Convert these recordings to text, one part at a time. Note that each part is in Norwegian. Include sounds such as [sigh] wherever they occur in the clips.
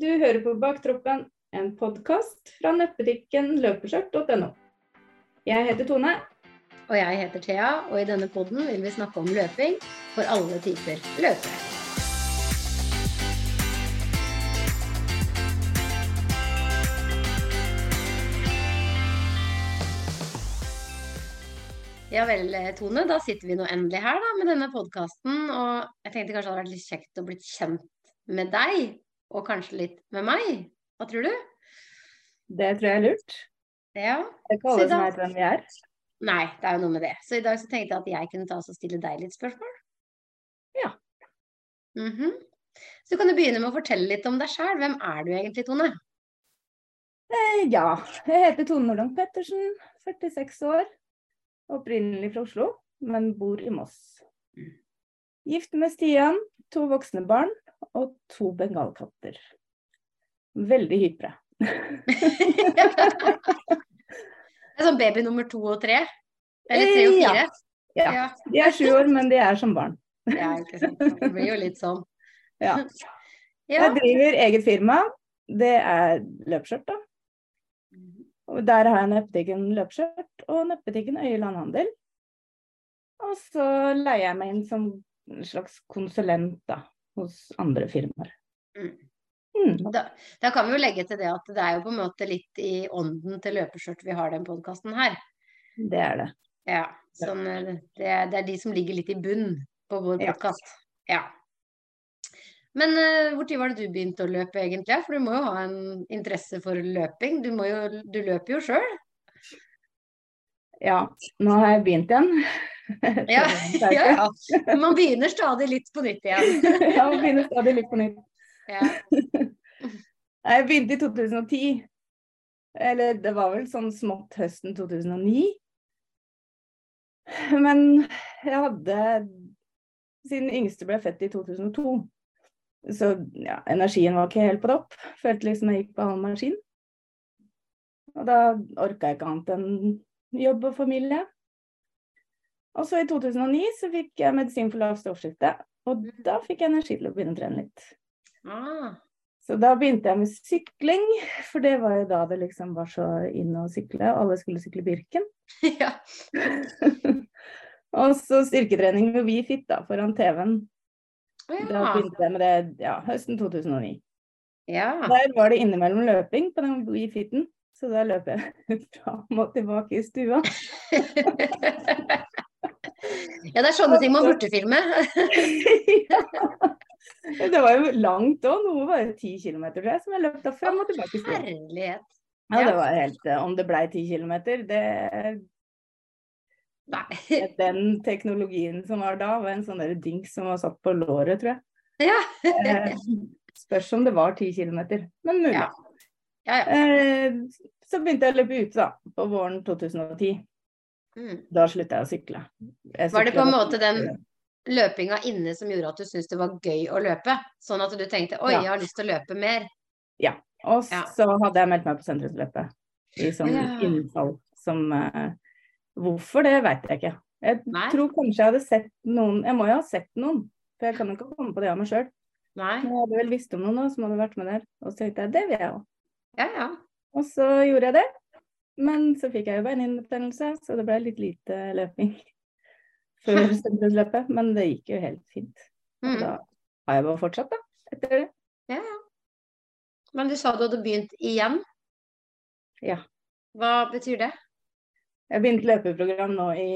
Du hører på Baktroppen, en podkast fra nettbutikken løpeskjørt.no. Jeg heter Tone. Og jeg heter Thea, og i denne podden vil vi snakke om løping for alle typer løpere. Ja vel, Tone. Da sitter vi nå endelig her da, med denne podkasten. Og jeg tenkte kanskje det hadde vært litt kjekt å bli kjent med deg, og kanskje litt med meg. Hva tror du? Det tror jeg er lurt. Ja. Det er ikke alle som vet hvem vi er. Nei, det er jo noe med det. Så i dag så tenkte jeg at jeg kunne ta oss og stille deg litt spørsmål. Ja. Mm -hmm. Så kan du begynne med å fortelle litt om deg sjæl. Hvem er du egentlig, Tone? Eh, ja, jeg heter Tone Nordland Pettersen, 46 år. Opprinnelig fra Oslo, men bor i Moss. Gift med Stian, to voksne barn og to bengalkatter. Veldig hypre. [laughs] det er sånn baby nummer to og tre? Eller tre og fire? Ja. ja. De er sju år, men de er som barn. ja, ikke sant. Det blir jo litt sånn. Ja. Jeg driver eget firma. Det er løpskjørt, da. Og der har jeg nettbutikken Løpskjørt og nettbutikken Øyeland Handel. Og så leier jeg meg inn som en slags konsulent da, hos andre firmaer. Mm. Mm. Da, da, kan vi jo legge til det at det er jo på en måte litt i ånden til løpeskjørt vi har den podkasten her. Det er det. Ja, sånn, det, det, er de som ligger litt i bunn på vår podkast. Ja. ja. Men uh, hvor tid var det du begynte å løpe egentlig? For du må jo ha en interesse for løping. Du, jo, du løper jo sjøl? Ja, nå har jeg begynt igjen. [laughs] ja, ja, ja. Man begynner stadig litt på nytt igjen. [laughs] ja, man begynner stadig litt på nytt. Ja. [laughs] jeg begynte i 2010. Eller det var vel sånn smått høsten 2009. Men jeg hadde Siden yngste ble født i 2002, så ja, energien var ikke helt på topp. Følte liksom jeg gikk på halv maskin. Og da orka jeg ikke annet enn jobb og familie. Og så i 2009 så fikk jeg medisin for lavt stoffskifte, og da fikk jeg energi til å begynne å trene litt. Ah. Så da begynte jeg med sykling, for det var jo da det liksom var så inn å sykle. Alle skulle sykle Birken. [laughs] Ja. [laughs] og så styrketrening med WeFit da, foran TV-en. Ja. Da begynte jeg med det ja, høsten 2009. Ja. Der var det innimellom løping på den WeFiten, så da løp jeg [laughs] fram og tilbake i stua. [laughs] ja, det er sånne ting man burde filme. [laughs] ja. Det var jo langt òg. Noe var det ti kilometer, tror jeg, som jeg løp da fram og tilbake. i stua. Herlighet. Ja, det var helt eh, Om det blei ti kilometer, det Nei. Den teknologien som var da, var en sånn der dings som var satt på låret, tror jeg. Ja. Eh, spørs om det var ti kilometer, men mulig. Ja. Ja, ja. Eh, så begynte jeg å løpe ute da, på våren 2010. Mm. Da slutta jeg å sykle. Jeg var det på en måte den løpinga inne som gjorde at du syntes det var gøy å løpe? Sånn at du tenkte oi, jeg har lyst til å løpe mer? Ja. Og så hadde jeg meldt meg på sentrumsløpet i sånn innfall som uh, Hvorfor, det veit jeg ikke. Jeg Nei. tror kanskje jeg hadde sett noen Jeg må jo ha sett noen, for jeg kan jo ikke komme på det av meg sjøl. Jeg hadde vel visst om noen som hadde vært med der, og så tenkte jeg det vil jeg òg. Ja, ja. Og så gjorde jeg det. Men så fikk jeg jo beinhinnebetennelse, så det ble litt lite løping [laughs] før [laughs] sentrumsløpet. Men det gikk jo helt fint. Og mm. da har jeg bare fortsatt, da, etter det. Ja, ja. Men du sa du hadde begynt igjen? Ja. Hva betyr det? Jeg begynte løpeprogram nå i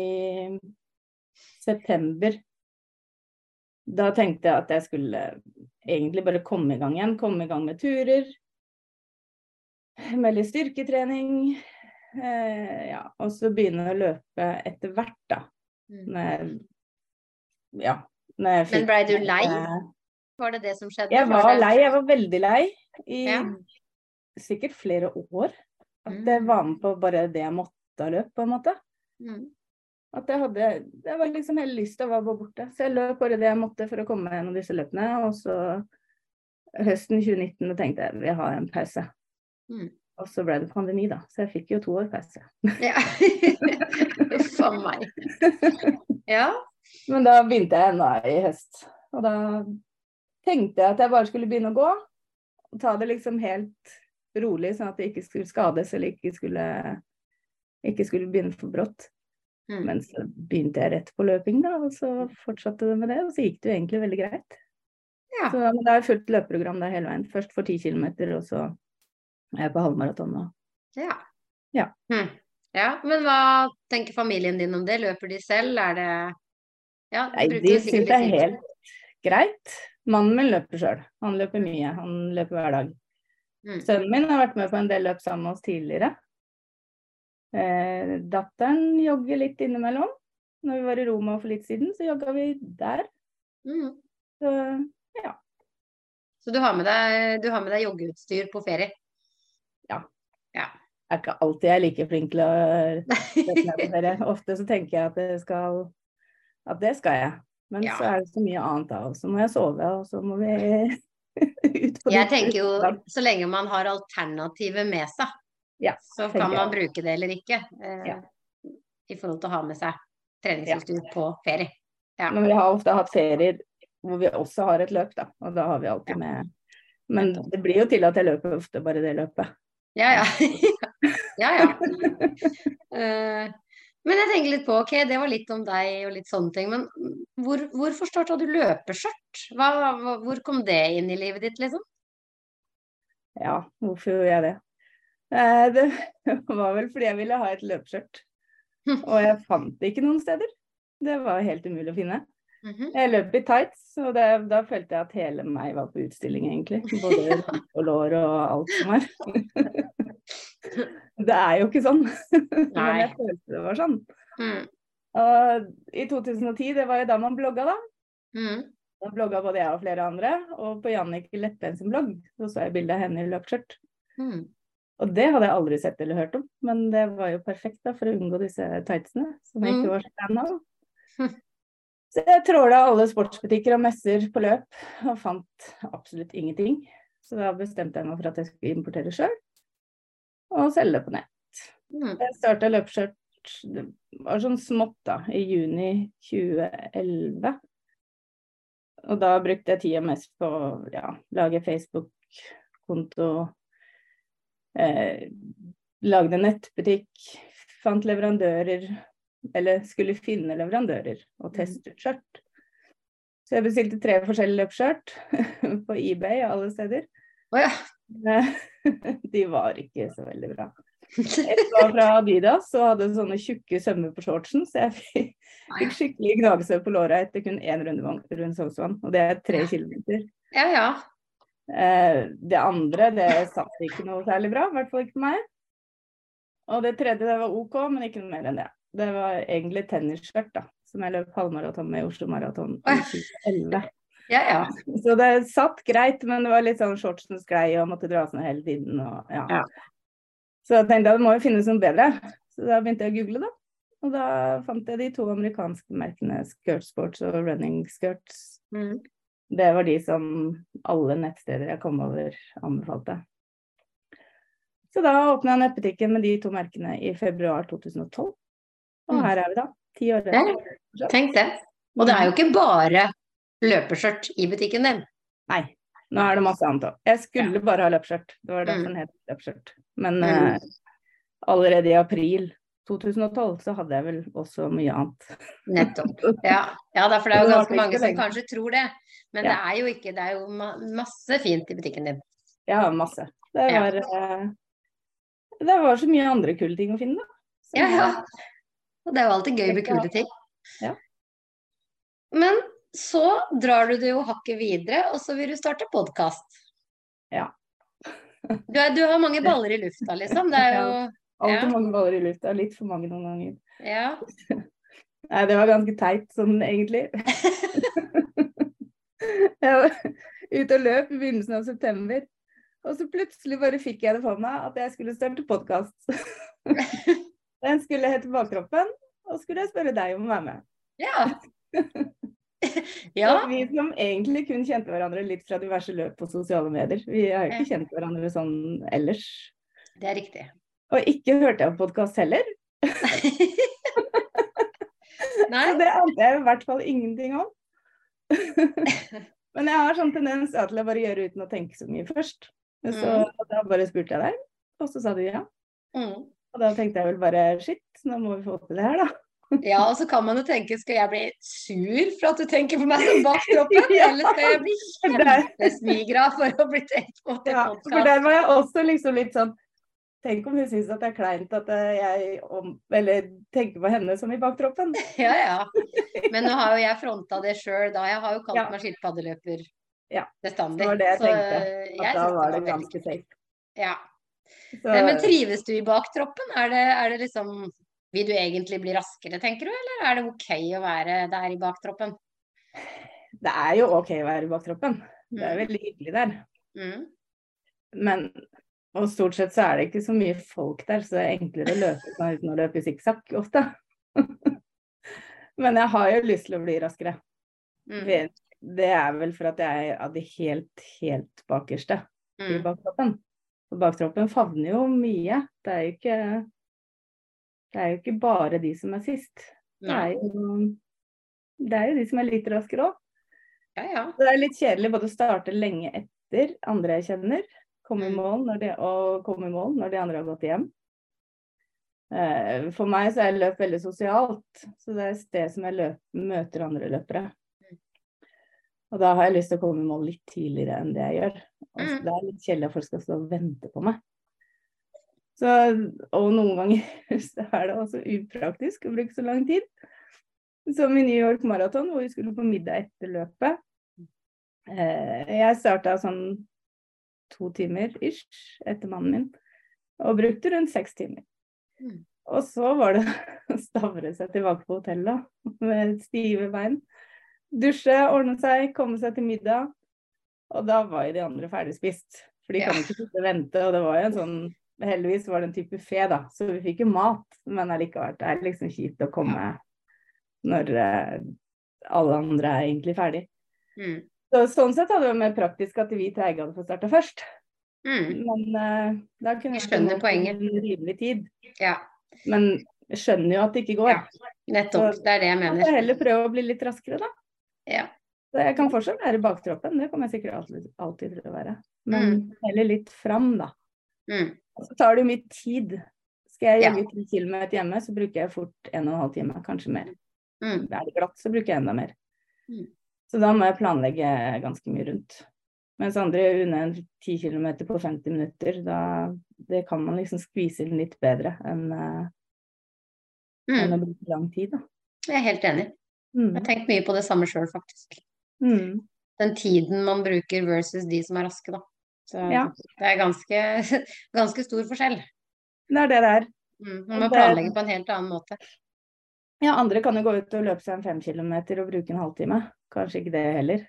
september. Da tenkte jeg at jeg skulle egentlig bare komme i gang igjen. Komme i gang med turer. Litt styrketrening. Eh, ja, og så begynne å løpe etter hvert, da. Mm. Når, ja, når fikk, Men blei du lei? Var det det som skjedde? Jeg var lei. Jeg var veldig lei i ja. sikkert flere år. At jeg var med på bare det jeg måtte av løp, på en måte. Mm. At jeg hadde Jeg var liksom hele lyst til å være borte. Så jeg løp bare det jeg måtte for å komme gjennom disse løpene. Og så høsten 2019 tenkte jeg vi har en pause. Mm. Og så ble det pandemi, da. Så jeg fikk jo to år pause. Ja. [laughs] Uff a meg. Ja. Men da begynte jeg ennå i høst. Og da tenkte jeg at jeg bare skulle begynne å gå. Og ta det liksom helt rolig, sånn at det ikke skulle skades eller ikke skulle, ikke skulle begynne for brått. Mm. Men så begynte jeg rett på løping, da, og så fortsatte det med det. Og så gikk det jo egentlig veldig greit. Ja. Så men har jeg fulgt løpeprogram der hele veien. Først for 10 km, og så er på halvmaraton nå. Ja. Ja. Hm. ja. Men hva tenker familien din om det? Løper de selv? Er det ja, Nei, de syns det er helt greit. Mannen min løper sjøl. Han løper mye. Han løper hver dag. Mm. Sønnen min har vært med på en del løp sammen med oss tidligere. Eh, datteren jogger litt innimellom. Når vi var i Roma for litt siden, så jogga vi der. Mm. Så ja. Så du har med deg, du har med deg joggeutstyr på ferie? Ja. ja. Det er ikke alltid jeg er like flink til å [laughs] reklamere. Ofte så tenker jeg at det skal, at det skal jeg. Men ja. så er det så mye annet da. Så må jeg sove, og så må vi [laughs] ut på Jeg tenker jo så lenge man har alternativet med seg, ja, så kan man jeg. bruke det eller ikke. Eh, ja. I forhold til å ha med seg treningsutstyr på ferie. Men vi har ofte hatt ferier hvor vi også har et løp, da. Og da har vi alltid med Men det blir jo til at jeg løper ofte bare det løpet. Ja, ja. ja, [laughs] ja. Uh, Men jeg tenker litt på, ok, det var litt om deg og litt sånne ting, men hvor, hvorfor starta du løpeskjørt? Hva, hvor kom det inn i livet ditt, liksom? Ja, hvorfor gjorde jeg det? Eh, det [laughs] var vel fordi jeg ville ha et løpeskjørt. [laughs] Og jeg fant det ikke noen steder. Det var helt umulig å finne. Mhm. Jeg løp i tights, og det, da følte jeg at hele meg var på utstilling, egentlig. Både og lår og alt som er. [laughs] Det er jo ikke sånn. Men jeg følte det var sånn. Mm. Og i 2010, det var jo da man blogga, da. Mm. Da blogga både jeg og flere andre. Og på Jannicke Leppen sin blogg så så jeg bilde av henne i løpskjørt. Mm. Og det hadde jeg aldri sett eller hørt om, men det var jo perfekt da for å unngå disse tightsene, som jeg ikke mm. var så fan av. [laughs] Så jeg tråla alle sportsbutikker og messer på løp, og fant absolutt ingenting. Så da bestemte jeg meg for at jeg skulle importere sjøl og selge det på nett. Mm. Jeg starta løpeskjørt det var sånn smått da, i juni 2011. Og da brukte jeg tida mest på å ja, lage Facebook-konto, eh, lagde nettbutikk, fant leverandører, eller skulle finne leverandører og mm. teste ut skjørt. Så jeg bestilte tre forskjellige løpsskjørt [laughs] på eBay og alle steder. Oh, ja. [laughs] De var ikke så veldig bra. [laughs] Et var fra Adidas og hadde sånne tjukke sømmer på shortsen, så jeg fikk skikkelig gnagsår på låra etter kun én runde rundt Sognsvann, og det er tre kilometer. Ja, ja. Eh, det andre, det satt ikke noe særlig bra, i hvert fall ikke for meg. Og det tredje, det var OK, men ikke noe mer enn det. Det var egentlig tennisskjørt, da, som jeg løp halvmaraton med i Oslo Maraton i 2011. Ja, ja. Så det satt greit, men det var litt sånn shortsen sklei og måtte dras ned hele tiden. Og, ja. Ja. Så jeg tenkte at det må jo finnes noe bedre. Så da begynte jeg å google, da. Og da fant jeg de to amerikanske merkene Skirt Sports og Running Skirts. Mm. Det var de som alle nettsteder jeg kom over, anbefalte. Så da åpna jeg nettbutikken med de to merkene i februar 2012. Og mm. her er vi da, ti år etter. Tenk det. Og det er jo ikke bare løpeskjørt i butikken din? Nei, nå er det masse annet òg. Jeg skulle bare ha løpeskjørt, det var derfor mm. den het løpeskjørt. Men mm. uh, allerede i april 2012 så hadde jeg vel også mye annet. Nettopp. [laughs] Ja, ja for det er jo ganske mange som kanskje tror det. Men ja. det er jo ikke, det er jo masse fint i butikken din. Ja, masse. Det var, ja. uh, det var så mye andre kule ting å finne, da. Ja, ja. Og det er jo alltid gøy med kule ting. Ja. Men så drar du det jo hakket videre, og så vil du starte podkast. Ja. [laughs] Du, er, du, har mange baller i lufta, liksom. Det er jo ja, mange baller i lufta. Litt for mange noen ganger. Ja. [laughs] Nei, det var ganske teit sånn egentlig. [laughs] jeg var ute og løp i begynnelsen av september. Og så plutselig bare fikk jeg det for meg at jeg skulle starte podkast. Den skulle hete Bakkroppen, og skulle jeg spørre deg om å være med. Ja. [laughs] [laughs] ja. Vi som egentlig kun kjente hverandre litt fra diverse løp på sosiale medier. Vi har jo ikke kjent hverandre sånn ellers. Det er riktig. Og ikke hørte jeg på podkast heller. [laughs] Nei. Så det ante jeg i hvert fall ingenting om. Men jeg har sånn tendens til å bare gjøre uten å tenke så mye først. Så mm. da bare spurte jeg deg, og så sa du ja. Mm. Og da tenkte jeg vel bare shit, nå må vi få til det her, da. [laughs] Ja, og så kan man jo tenke skal jeg bli sur for at du tenker på meg som bak [laughs] kroppen, ja. eller skal jeg bli kjempesmigra for å bli tenkt på til ja, podkast? For der var jeg også liksom litt sånn Tenk om hun syns at det er kleint at jeg om, Eller tenker på henne som i baktroppen. [laughs] Ja, ja. Men nå har jo jeg fronta det sjøl, da. Jeg har jo kalt ja. meg skilpaddeløper ja. bestandig. Det var det jeg tenkte. At jeg da var det, det ganske safe. Ja. Så... Men trives du i baktroppen? Er det, er det liksom Vil du egentlig bli raskere, tenker du, eller er det OK å være der i baktroppen? Det er jo OK å være i baktroppen. Det er mm. veldig hyggelig der. Mm. Men og stort sett så er det ikke så mye folk der, så det er enklere å løpe sånn uten å løpe sikksakk ofte. [laughs] Men jeg har jo lyst til å bli raskere. Mm. Det er vel for at jeg er av de helt, helt bakerste mm. i baktroppen. Og baktroppen favner jo mye. Det er jo ikke Det er jo ikke bare de som er sist. Det er jo, det er jo de som er litt raskere òg. Ja, ja. Det er litt kjedelig både å starte lenge etter andre jeg kjenner, komme i mm. mål når de, og komme i mål når de andre har gått hjem. Eh, for meg så er løp veldig sosialt, så det er et sted som jeg løp, møter andre løpere. Og da har jeg lyst til å komme i mål litt tidligere enn det jeg gjør. Altså, mm. Det er litt kjedelig at folk skal stå og vente på meg. Så, og noen ganger [laughs] så er det også upraktisk å bruke så lang tid. Som i New York Marathon, hvor vi skulle på middag etter løpet. Eh, jeg starta sånn to timer ish etter mannen min, og brukte rundt seks timer. Mm. Og så var det [laughs] å stavre seg tilbake på hotellet med stive bein dusje, ordne seg, komme seg til middag. Og da var jo de andre ferdigspist. For de kan ikke sitte og vente. Og det var jo en sånn Heldigvis var det en type fe, da, så vi fikk jo mat. Men allikevel, det er liksom kjipt å komme når uh, alle andre er egentlig ferdig. Mm. Så, sånn sett hadde det vært mer praktisk at vi treige hadde fått starta først. Mm. Men uh, da kunne vi skjønner poenget. En rimelig tid. Ja. Men skjønner jo at det ikke går. Ja, nettopp. det er det jeg mener. Så heller prøve å bli litt raskere, da. Ja. Så jeg kan fortsatt være i baktroppen, det kommer jeg sikkert alltid, alltid til å være. Men mm. heller litt fram, da. Mm. Så tar det jo mye tid. Skal jeg jogge til med kilometer hjemme, så bruker jeg fort en og en halv time, kanskje mer. Mm. Er det glatt, så bruker jeg enda mer. Mm. Så da må jeg planlegge ganske mye rundt. Mens andre under 10 km på 50 minutter, da det kan man liksom skvise inn litt bedre enn, uh, mm. enn å bruke lang tid, da. Jeg er helt enig. Mm. Jeg har tenkt mye på det samme sjøl, faktisk. Mm. Den tiden man bruker versus de som er raske, da. Så ja. det er ganske, [laughs] ganske, stor forskjell. Det er det det er. Mm. Man må planlegge på en helt annen måte. Ja, andre kan jo gå ut og løpe seg en fem kilometer og bruke en halvtime. Kanskje ikke det heller.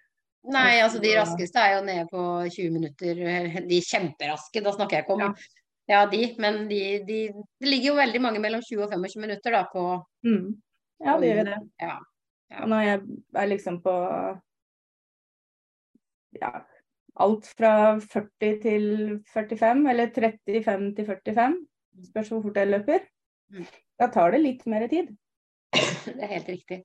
Nei, altså de raskeste er jo nede på 20 minutter. [laughs] De kjemperaske, da snakker jeg ikke om ja. ja de, men de, de, det ligger jo veldig mange mellom 20 og 25 minutter da på mm. Ja, det gjør det. Ja. Ja. Når jeg er liksom på ja, alt fra 40 til 45, eller 35 til 45, spørs hvor fort jeg løper, mm. da tar det litt mer tid. Det er helt riktig.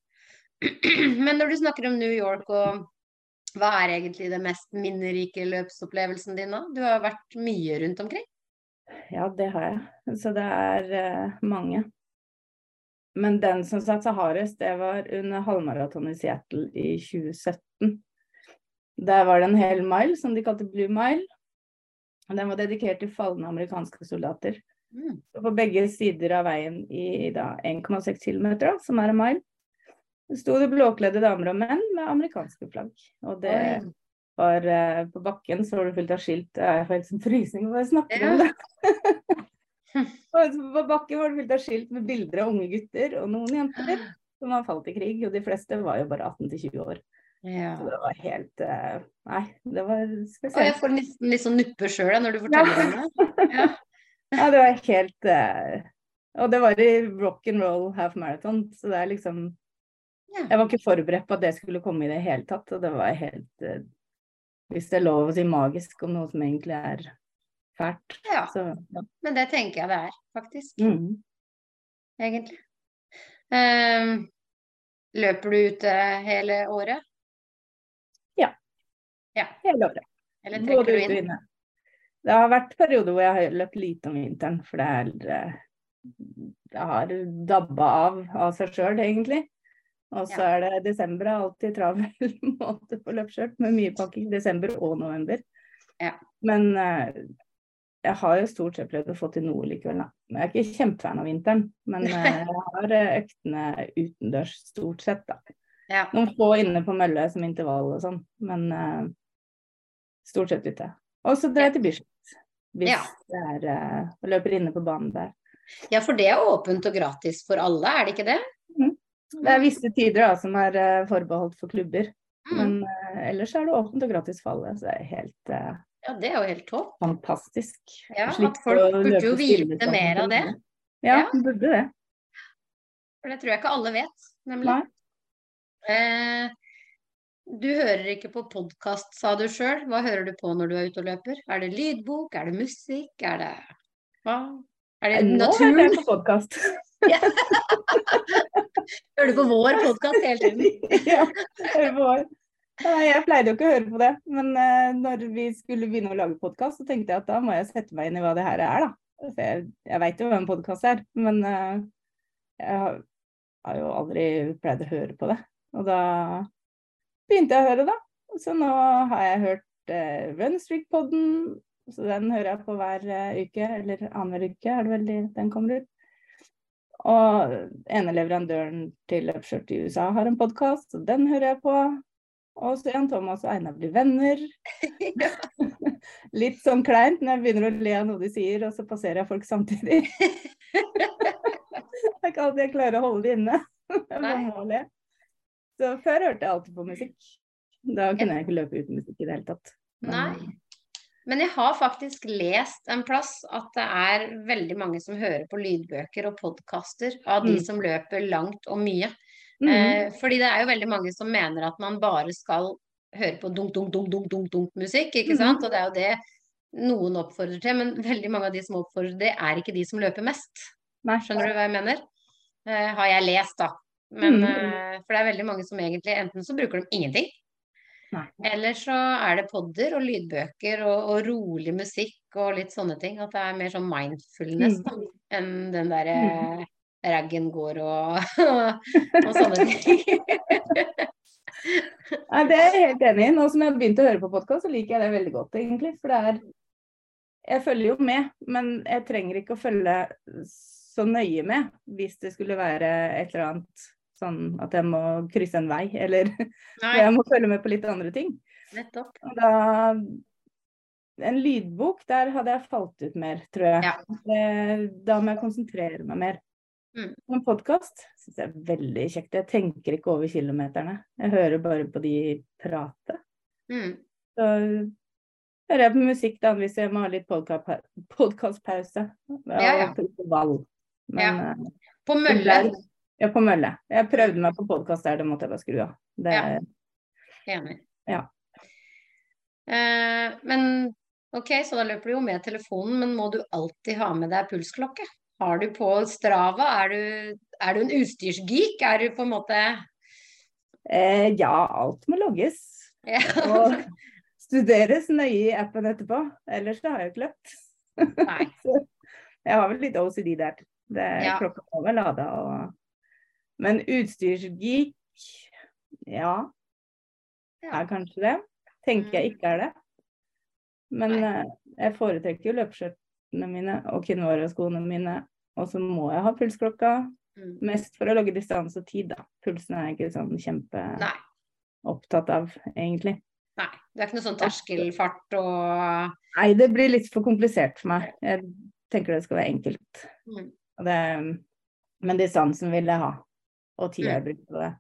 [clears throat] Men når du snakker om New York, og hva er egentlig det mest minnerike løpsopplevelsen din da? Du har vært mye rundt omkring? Ja, det har jeg. Så det er uh, mange. Men den som satt seg hardest, det var under halvmaratonet i Seattle i 2017. Der var det en hel mile som de kalte Blue Mile. Den var dedikert til falne amerikanske soldater. Mm. På begge sider av veien i 1,6 km, som er en mile, sto det blåkledde damer og menn med amerikanske flagg. Og det Oi. var uh, På bakken så var det fullt av skilt. Jeg får helt sånn frysning når jeg snakker ja. om det. [laughs] På bakken var det fullt av skilt med bilder av unge gutter og noen jenter [gasps] som har falt i krig, og de fleste var jo bare 18 20 år. Ja. Så det var helt uh, Nei, det var spesielt. Og jeg får nesten litt sånn nuppe sjøl når du forteller ja. om det. Ja. [laughs] ja, det var helt uh, Og det var i rock and roll half marathon, så det er liksom Jeg var ikke forberedt på at det skulle komme i det hele tatt, og det var helt uh, Hvis det er lov å si magisk om noe som egentlig er fælt. Ja. Så, ja. Men det tenker jeg det er, faktisk. Mm. Egentlig. Um, løper du ute hele året? Ja. ja. Hele året. Eller trekker du inn? Det har vært perioder hvor jeg har løpt lite om vinteren, for det er eh, Det har dabba av av seg sjøl, egentlig. Og så er det desember er alltid travel [laughs] måte på løpskjørt, med mye pakking. Desember og november. Ja. Men uh, jeg har jo stort sett prøvd å få til noe likevel, da. Jeg er ikke kjempefan av vinteren, men uh, [laughs] jeg har øktene utendørs stort sett, da. Ja. Noen få inne på mølle som intervall og sånn, men stort sett ute. Og så drar jeg til Bislett hvis Ja. det er og løper inne på banen der. Ja, for det er åpent og gratis for alle, er det ikke det? Det er visse tider da, som er uh, forbeholdt for klubber, Mm. men uh, ellers er det åpent og gratis for alle. Så det er helt uh, Ja, det er jo helt topp. fantastisk. Ja, at folk burde jo vite mer av det. Ja, Ja. burde det. For det tror jeg ikke alle vet, nemlig. Nei. Eh, du hører ikke på podkast, sa du sjøl. Hva hører du på når du er ute og løper? Er det lydbok, er det musikk, er det hva? Er det Nå natur? hører jeg på podkast. [laughs] Hører du på vår podkast hele tiden? [laughs] ja, hører på vår. Nei, jeg pleide jo ikke å høre på det, men uh, når vi skulle begynne å lage podkast, så tenkte jeg at da må jeg sette meg inn i hva det her er, da. For jeg, jeg veit jo hva en podkast er, men uh, jeg har, har jo aldri pleid å høre på det. Og da begynte jeg å høre, da. Så nå har jeg hørt uh, Runstreak-podden, så den hører jeg på hver uh, uke, eller annenhver uke er det vel de- den kommer ut. Og ene leverandøren til Upshirt i USA har en podkast, og den hører jeg på. Og så Jan Thomas og Einar blir venner. [laughs] [laughs] Litt sånn kleint når jeg begynner å le av noe de sier, og så passerer jeg folk samtidig. [laughs] det er ikke alltid jeg klarer å holde det inne. Jeg må le. Så før hørte jeg alltid på musikk. Da kunne jeg ikke løpe uten musikk i det hele tatt. Men, Nei. Men jeg har faktisk lest en plass at det er veldig mange som hører på lydbøker og podkaster av de Mm. som løper langt og mye. mm, Eh, fordi det er jo veldig mange som mener at man bare skal høre på dunk, dunk, dunk, dunk, dunk, dunk musikk, ikke sant. Mm. Og det er jo det noen oppfordrer til, men veldig mange av de som oppfordrer det, er ikke de som løper mest. Skjønner du hva jeg mener? Eh, har jeg lest, da. Men, mm. eh, for det er veldig mange som egentlig enten så bruker de ingenting, Nei. eller så er det podder og lydbøker og, og rolig musikk og litt sånne ting. At det er mer sånn mindfulness Mm. da, enn den derre raggen går og, [laughs] og sånne ting. [laughs] Nei, det er jeg helt enig i. Nå som jeg har begynt å høre på podkast, så liker jeg det veldig godt, egentlig. For det er Jeg følger jo med, men jeg trenger ikke å følge så nøye med hvis det skulle være et eller annet sånn at jeg må krysse en vei, eller [laughs] jeg må følge med på litt andre ting. nettopp. Da En lydbok, der hadde jeg falt ut mer, tror jeg. Ja. Da må jeg konsentrere meg mer. Mm. En podkast syns jeg er veldig kjekt. Jeg tenker ikke over kilometerne. Jeg hører bare på de prate. Mm. Så hører jeg på musikk da, hvis jeg må ha litt podkastpause. Ja, ja. Men ja. På mølle. Ja, på mølle. Jeg prøvde meg på podkast der, det måtte jeg bare skru av. Det, Ja. Enig. Ja. Eh, men ok, så da løper du jo med telefonen, men må du alltid ha med deg pulsklokke? Har du på Strava? Er du, er du en utstyrsgeek? Er du på en måte eh, ja, alt må logges. ja. Og studeres nøye i appen etterpå. Ellers så har jeg ikke løpt. Nei. [laughs] Jeg har vel litt OCD der. Det, Ja. Klokka må vel lada og Men utstyrsgeek, ja, Ja. er kanskje det. Tenker jeg Mm. ikke er det. Men eh, jeg foretrekker jo løpeskjørtene mine og Kinvara-skoene mine. Og så må jeg ha pulsklokka. Mm. Mest for å logge distanse og tid, da. Pulsen er jeg ikke sånn kjempeopptatt Nei. av, egentlig. Nei. Det er ikke noe sånn terskelfart og Nei, det blir litt for komplisert for meg. Jeg tenker det skal være enkelt. Mm. Det, men distansen vil jeg ha, og tida jeg Mm. bruker på det.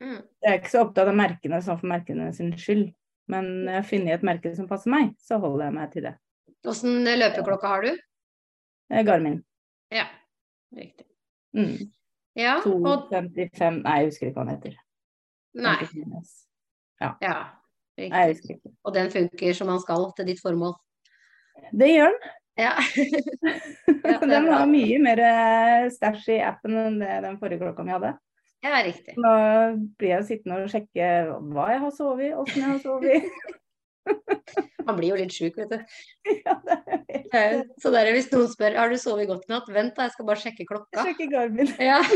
mm. Jeg er ikke så opptatt av merkene sånn for merkene sin skyld. Men når jeg finner et merke som passer meg, så holder jeg meg til det. Åssen løpeklokke har du? Eh, Garmin. Ja, riktig. Mm. Ja, og 255 Nei, jeg husker ikke hva den heter. Nei. Ja. Ja, Nei, jeg riktig. husker ikke. Og den funker som den skal til ditt formål. Det gjør den. Ja. [laughs] Ja, den har mye mer eh, stæsj i appen enn det den forrige klokka mi hadde. Ja, riktig. Da blir jeg sittende og sjekke hva jeg har sovet, åssen jeg har sovet. [laughs] Man blir jo litt sjuk, vet du. [laughs] ja, det, Så der, hvis noen spør har du sovet godt i natt, vent da, jeg skal bare sjekke klokka. Sjekke Garmin. Ja. [laughs]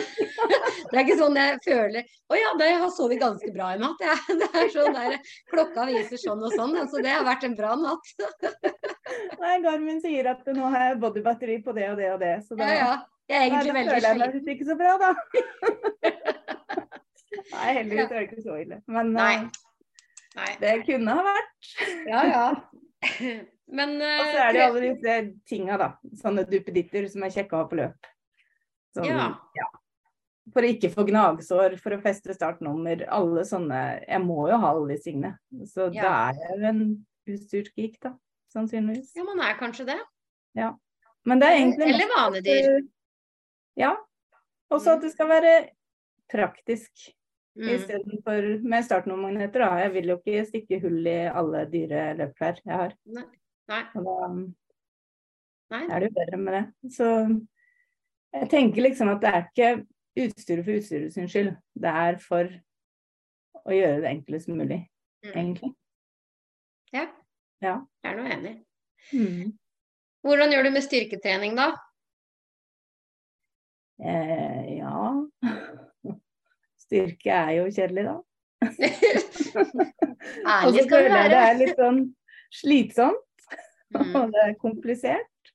Det er ikke sånn jeg føler Å ja, det har sovet ganske bra i natt. Ja. Det er sånn der, Klokka viser sånn og sånn, så det har vært en bra natt. Nei, Garmin sier at nå har jeg bodybatteri på det og det og det. Så da, ja, ja. Jeg er egentlig sliten. Da føler jeg meg ikke så bra, da. Nei, heldigvis er det ikke så ille. Men Nei. Nei. det kunne ha vært. Ja, ja. [laughs] Men uh, Og så er det alle disse tinga, da. Sånne duppeditter som er kjekke å ha på løp. Sånn, ja. ja. For å ikke få gnagsår, for å feste startnummer. Alle sånne Jeg må jo ha alle disse tingene. Så ja. da er jeg jo en utstyrsgeek, da. Sannsynligvis. Ja, man er kanskje det. Ja. Men det er egentlig Eller vanedyr. Ja. Også at mm. det skal være praktisk. Mm. Istedenfor med startnummermagneter, da. Jeg vil jo ikke stikke hull i alle dyre løpklær jeg har. Nei. Nei. Og da Nei. er det jo bedre med det. Så jeg tenker liksom at det er ikke utstyret for utstyret sin skyld. Det er for å gjøre det enklest mulig, mm. egentlig. Ja. ja. Jeg er nå enig. Mm. Hvordan gjør du med styrketrening, da? Eh, ja Styrke er jo kjedelig, da. [laughs] Og så føler jeg det er litt sånn slitsomt. [laughs] Mm. Og det er komplisert.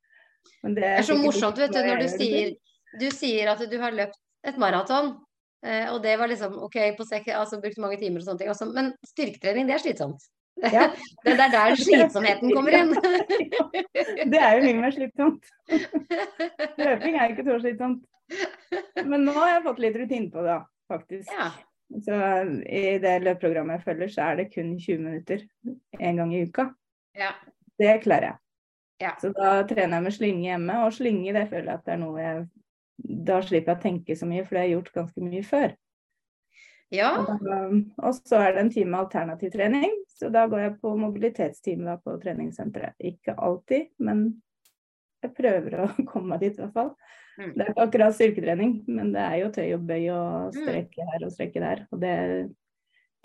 Det er, det er, så morsomt vet du, når du sier, du sier at du har løpt et maraton. Eh, og det var liksom OK, på sek, altså brukt mange timer og sånne ting. Altså, men styrketrening, det er slitsomt. Ja. [laughs] det er der slitsomheten kommer inn. det er jo mye mer slitsomt. Løping er ikke så slitsomt. Men nå har jeg fått litt rutine på det, faktisk. Ja. Så i det løpeprogrammet jeg følger, så er det kun 20 minutter én gang i uka. Ja. Det klarer jeg. Ja. Så da trener jeg med slynge hjemme, og slynge det føler jeg at det er noe jeg Da slipper jeg å tenke så mye, for det har jeg gjort ganske mye før. Ja. Og, så er det en time alternativ trening, så da går jeg på mobilitetstime på treningssenteret. Ikke alltid, men jeg prøver å [laughs] komme meg dit i hvert fall. Mm. Det er ikke akkurat styrketrening, men det er jo tøy og bøy og mm. strekke her og strekke der. Og det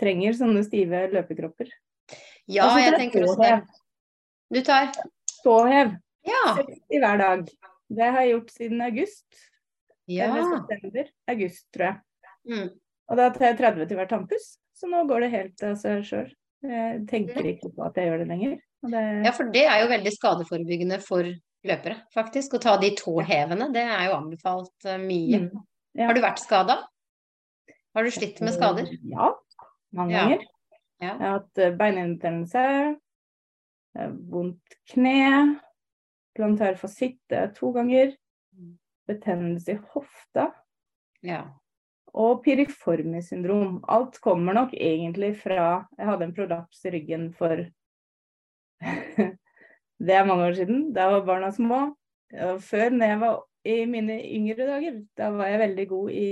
trenger sånne stive løpekropper. Ja, jeg tenker også det. Du tar? Ståhev. Ja. 60 hver dag. Det har jeg gjort siden august. Ja. Eller september. August, tror jeg. Mm. Og da tar jeg 30 til hver tannpuss. Så nå går det helt av seg sjøl. Jeg tenker ikke på at jeg gjør det lenger. Det... Ja, for det er jo veldig skadeforebyggende for løpere, faktisk. Å ta de tåhevene, det er jo anbefalt uh, mye. Mm. Ja. Har du vært skada? Har du slitt med skader? Ja, mange ganger. Ja. Jeg har hatt beinhinnebetennelse, uh, vondt kne, plantar fasitte to ganger, mm. betennelse i hofta. Ja. Og piriformis syndrom. Alt kommer nok egentlig fra Jeg hadde en prolaps i ryggen for [laughs] Det er mange år siden. Da var barna små. Og før, når jeg var i mine yngre dager, da var jeg veldig god i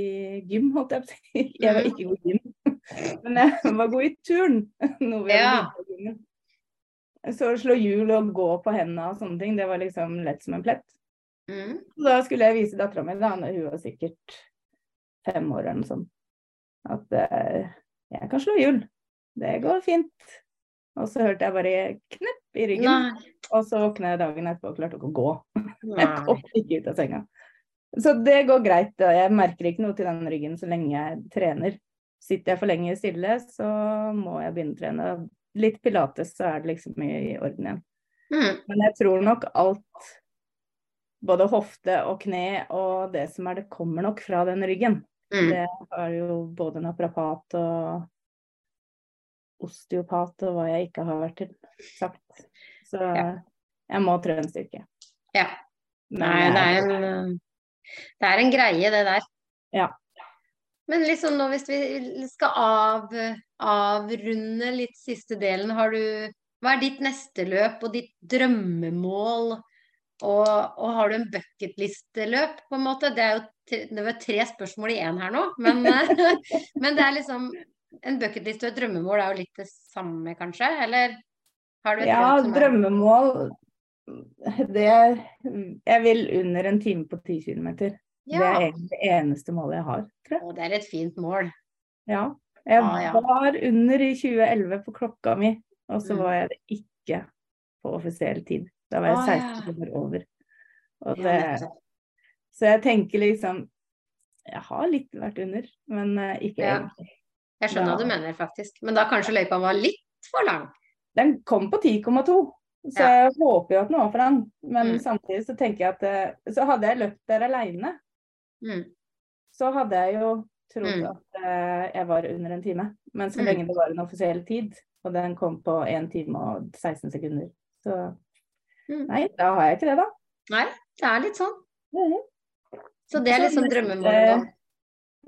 gym, holdt jeg på å si. [laughs] Jeg var ikke god i gym, [laughs] men jeg var god i turn. [laughs] Noe vi ja. Så å slå hjul og gå på hendene og sånne ting, det var liksom lett som en plett. Mm. Da skulle jeg vise dattera mi, da hun var sikkert fem år eller noe sånt, at uh, jeg kan slå hjul. Det går fint. Og så hørte jeg bare knepp i ryggen. Nei. Og så våkna jeg dagen etterpå og klarte ikke å gå. [laughs] Jeg kom ikke ut av senga. Så det går greit. og Jeg merker ikke noe til den ryggen så lenge jeg trener. Sitter jeg for lenge stille, så må jeg begynne å trene. Litt pilates, så er det liksom mye i orden igjen. Mm. Men jeg tror nok alt, både hofte og kne og det som er det, kommer nok fra den ryggen. Mm. Det har jo både naprapat og osteopat og hva jeg ikke har vært til sagt. Så ja. jeg må en styrke. Ja. Nei, det er, en, det er en greie, det der. Ja. Men liksom nå hvis vi skal av, avrunde litt siste delen, har du Hva er ditt neste løp og ditt drømmemål? Og, og har du en bucketlisteløp, på en måte? Det er jo tre, det var tre spørsmål i én her nå, men, [laughs] men det er liksom en bucketlist og et drømmemål er jo litt det samme, kanskje? Eller Ja, drømmemål det Jeg vil under en time på 10 km. Ja. Det er egentlig det eneste målet jeg har, tror jeg. Og det er et fint mål. Ja. Jeg ah, ja. var under i 2011 på klokka mi, og så mm. var jeg det ikke på offisiell tid. Da var jeg 16 år over. Det, så jeg tenker liksom Jeg har litt vært under, men uh, ikke egentlig. Jeg skjønner hva du mener, faktisk. Men da kanskje løypa var litt for lang? Den kom på 10,2. Så ja. jeg håper jo at den var for den. Men mm. samtidig så tenker jeg at uh, Så hadde jeg løpt der aleine, mm. så hadde jeg jo trodd mm. at uh, jeg var under en time. Men så mm. lenge det var en offisiell tid, og den kom på 1 time og 16 sekunder, så mm. Nei, da har jeg ikke det, da. Nei, det er litt sånn. Mm. Så det er liksom drømmemålet nå?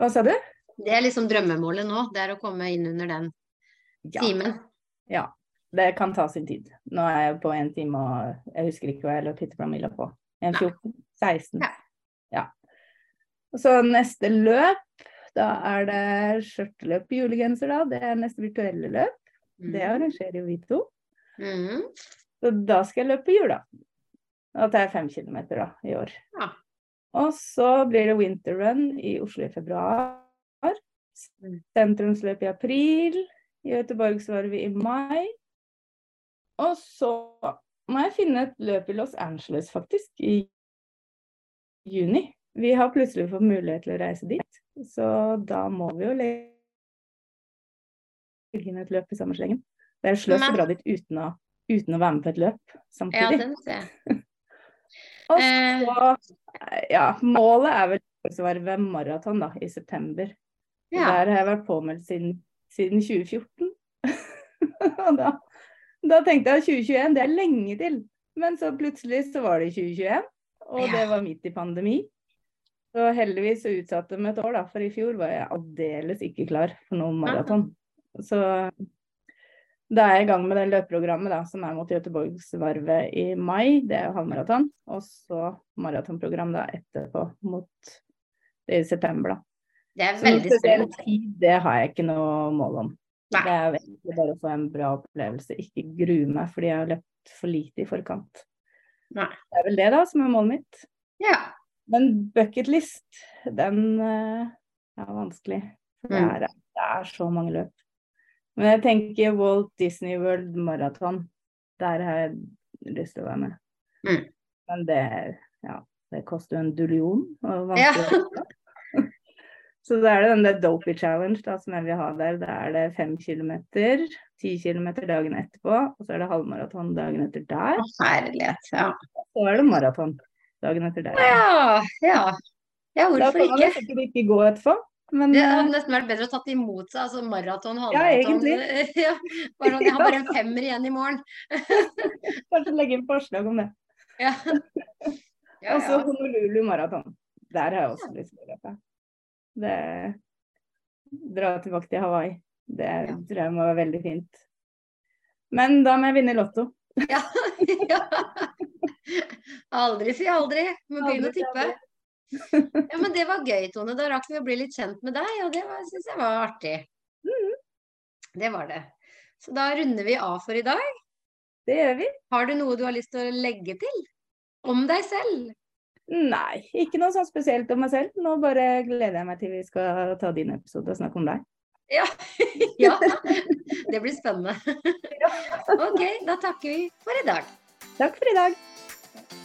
Hva sa du? Det er liksom drømmemålet nå. Det er å komme inn under den ja. timen. Ja. Det kan ta sin tid. Nå er jeg på én time og jeg husker ikke hva jeg løp mila på. 1,14? 16? Ja. ja. Og så neste løp, da er det skjørteløp i julegenser, da. Det er neste virtuelle løp. Mm. Det arrangerer jo vi to. Mm. Så da skal jeg løpe jula. Da tar jeg fem kilometer da, i år. Ja. Og så blir det winterrun i Oslo i februar. Mm. Sentrumsløp i april. I Göteborg så var vi i mai. Og så må jeg finne et løp i Los Angeles, faktisk, i juni. Vi har plutselig fått mulighet til å reise dit, så da må vi jo legge inn et løp i samme slengen. Det er sløst å dra dit uten å, uten å, være med på et løp samtidig. Ja, den ser jeg. [laughs] Og så, ja, målet er vel å være maraton da, i september. Ja. Der har jeg vært påmeldt siden, siden 2014. [laughs] og da, da, tenkte jeg 2021, det er lenge til. Men så plutselig så var det 2021, og det var midt i pandemi. Så heldigvis så utsatte vi et år, da, for i fjor var jeg aldeles ikke klar for noen maraton. Så da er jeg i gang med det løpeprogrammet da, som er mot Göteborgsvarvet i mai. Det er halvmaraton. Og så maratonprogram da etterpå mot det i september, da. Det er veldig spennende. Det har jeg ikke noe mål om. Nei. Det er egentlig bare å få en bra opplevelse, ikke grue meg fordi jeg har løpt for lite i forkant. Nei. Det er vel det da som er målet mitt. Ja. Men bucketlist, den uh, er vanskelig. Det mm. er, det er så mange løp. Men jeg tenker Walt Disney World Marathon. Der har jeg lyst til å være med. Mm. Men det, ja, det koster jo en dullion. Ja. Så da er det den der Dopey Challenge da, som jeg vil ha der. Da er det fem kilometer, ti kilometer dagen etterpå, og så er det halvmaraton dagen etter der. Herlighet, ja. Så er det maraton dagen etter der. Ja, ja. ja hvorfor ikke? Da kan man ikke gå etterpå. Men, det hadde nesten vært bedre å tatt imot seg, altså maraton, halvmaraton. Ja, [laughs] ja, bare, jeg har bare en femmer igjen i morgen. [laughs] Kanskje legge inn forslag om det. Ja. [laughs] ja Og så Honolulu maraton. Der har jeg også lyst til å løpe. Det Dra tilbake til Hawaii. Det tror jeg må være veldig fint. Men da må jeg vinne Lotto. [laughs] ja. Aldri si aldri. Må begynne å tippe. Ja, men det var gøy, Tone. Da rakk vi å bli litt kjent med deg, og det syns jeg var artig. Mm. Det var det. Så da runder vi av for i dag. Det gjør vi. Har du noe du har lyst til å legge til? Om deg selv? Nei, ikke noe sånn spesielt om meg selv. Nå bare gleder jeg meg til vi skal ta din episode og snakke om deg. Ja. [laughs] ja. Det blir spennende. [laughs] Ok, da takker vi for i dag. Takk for i dag.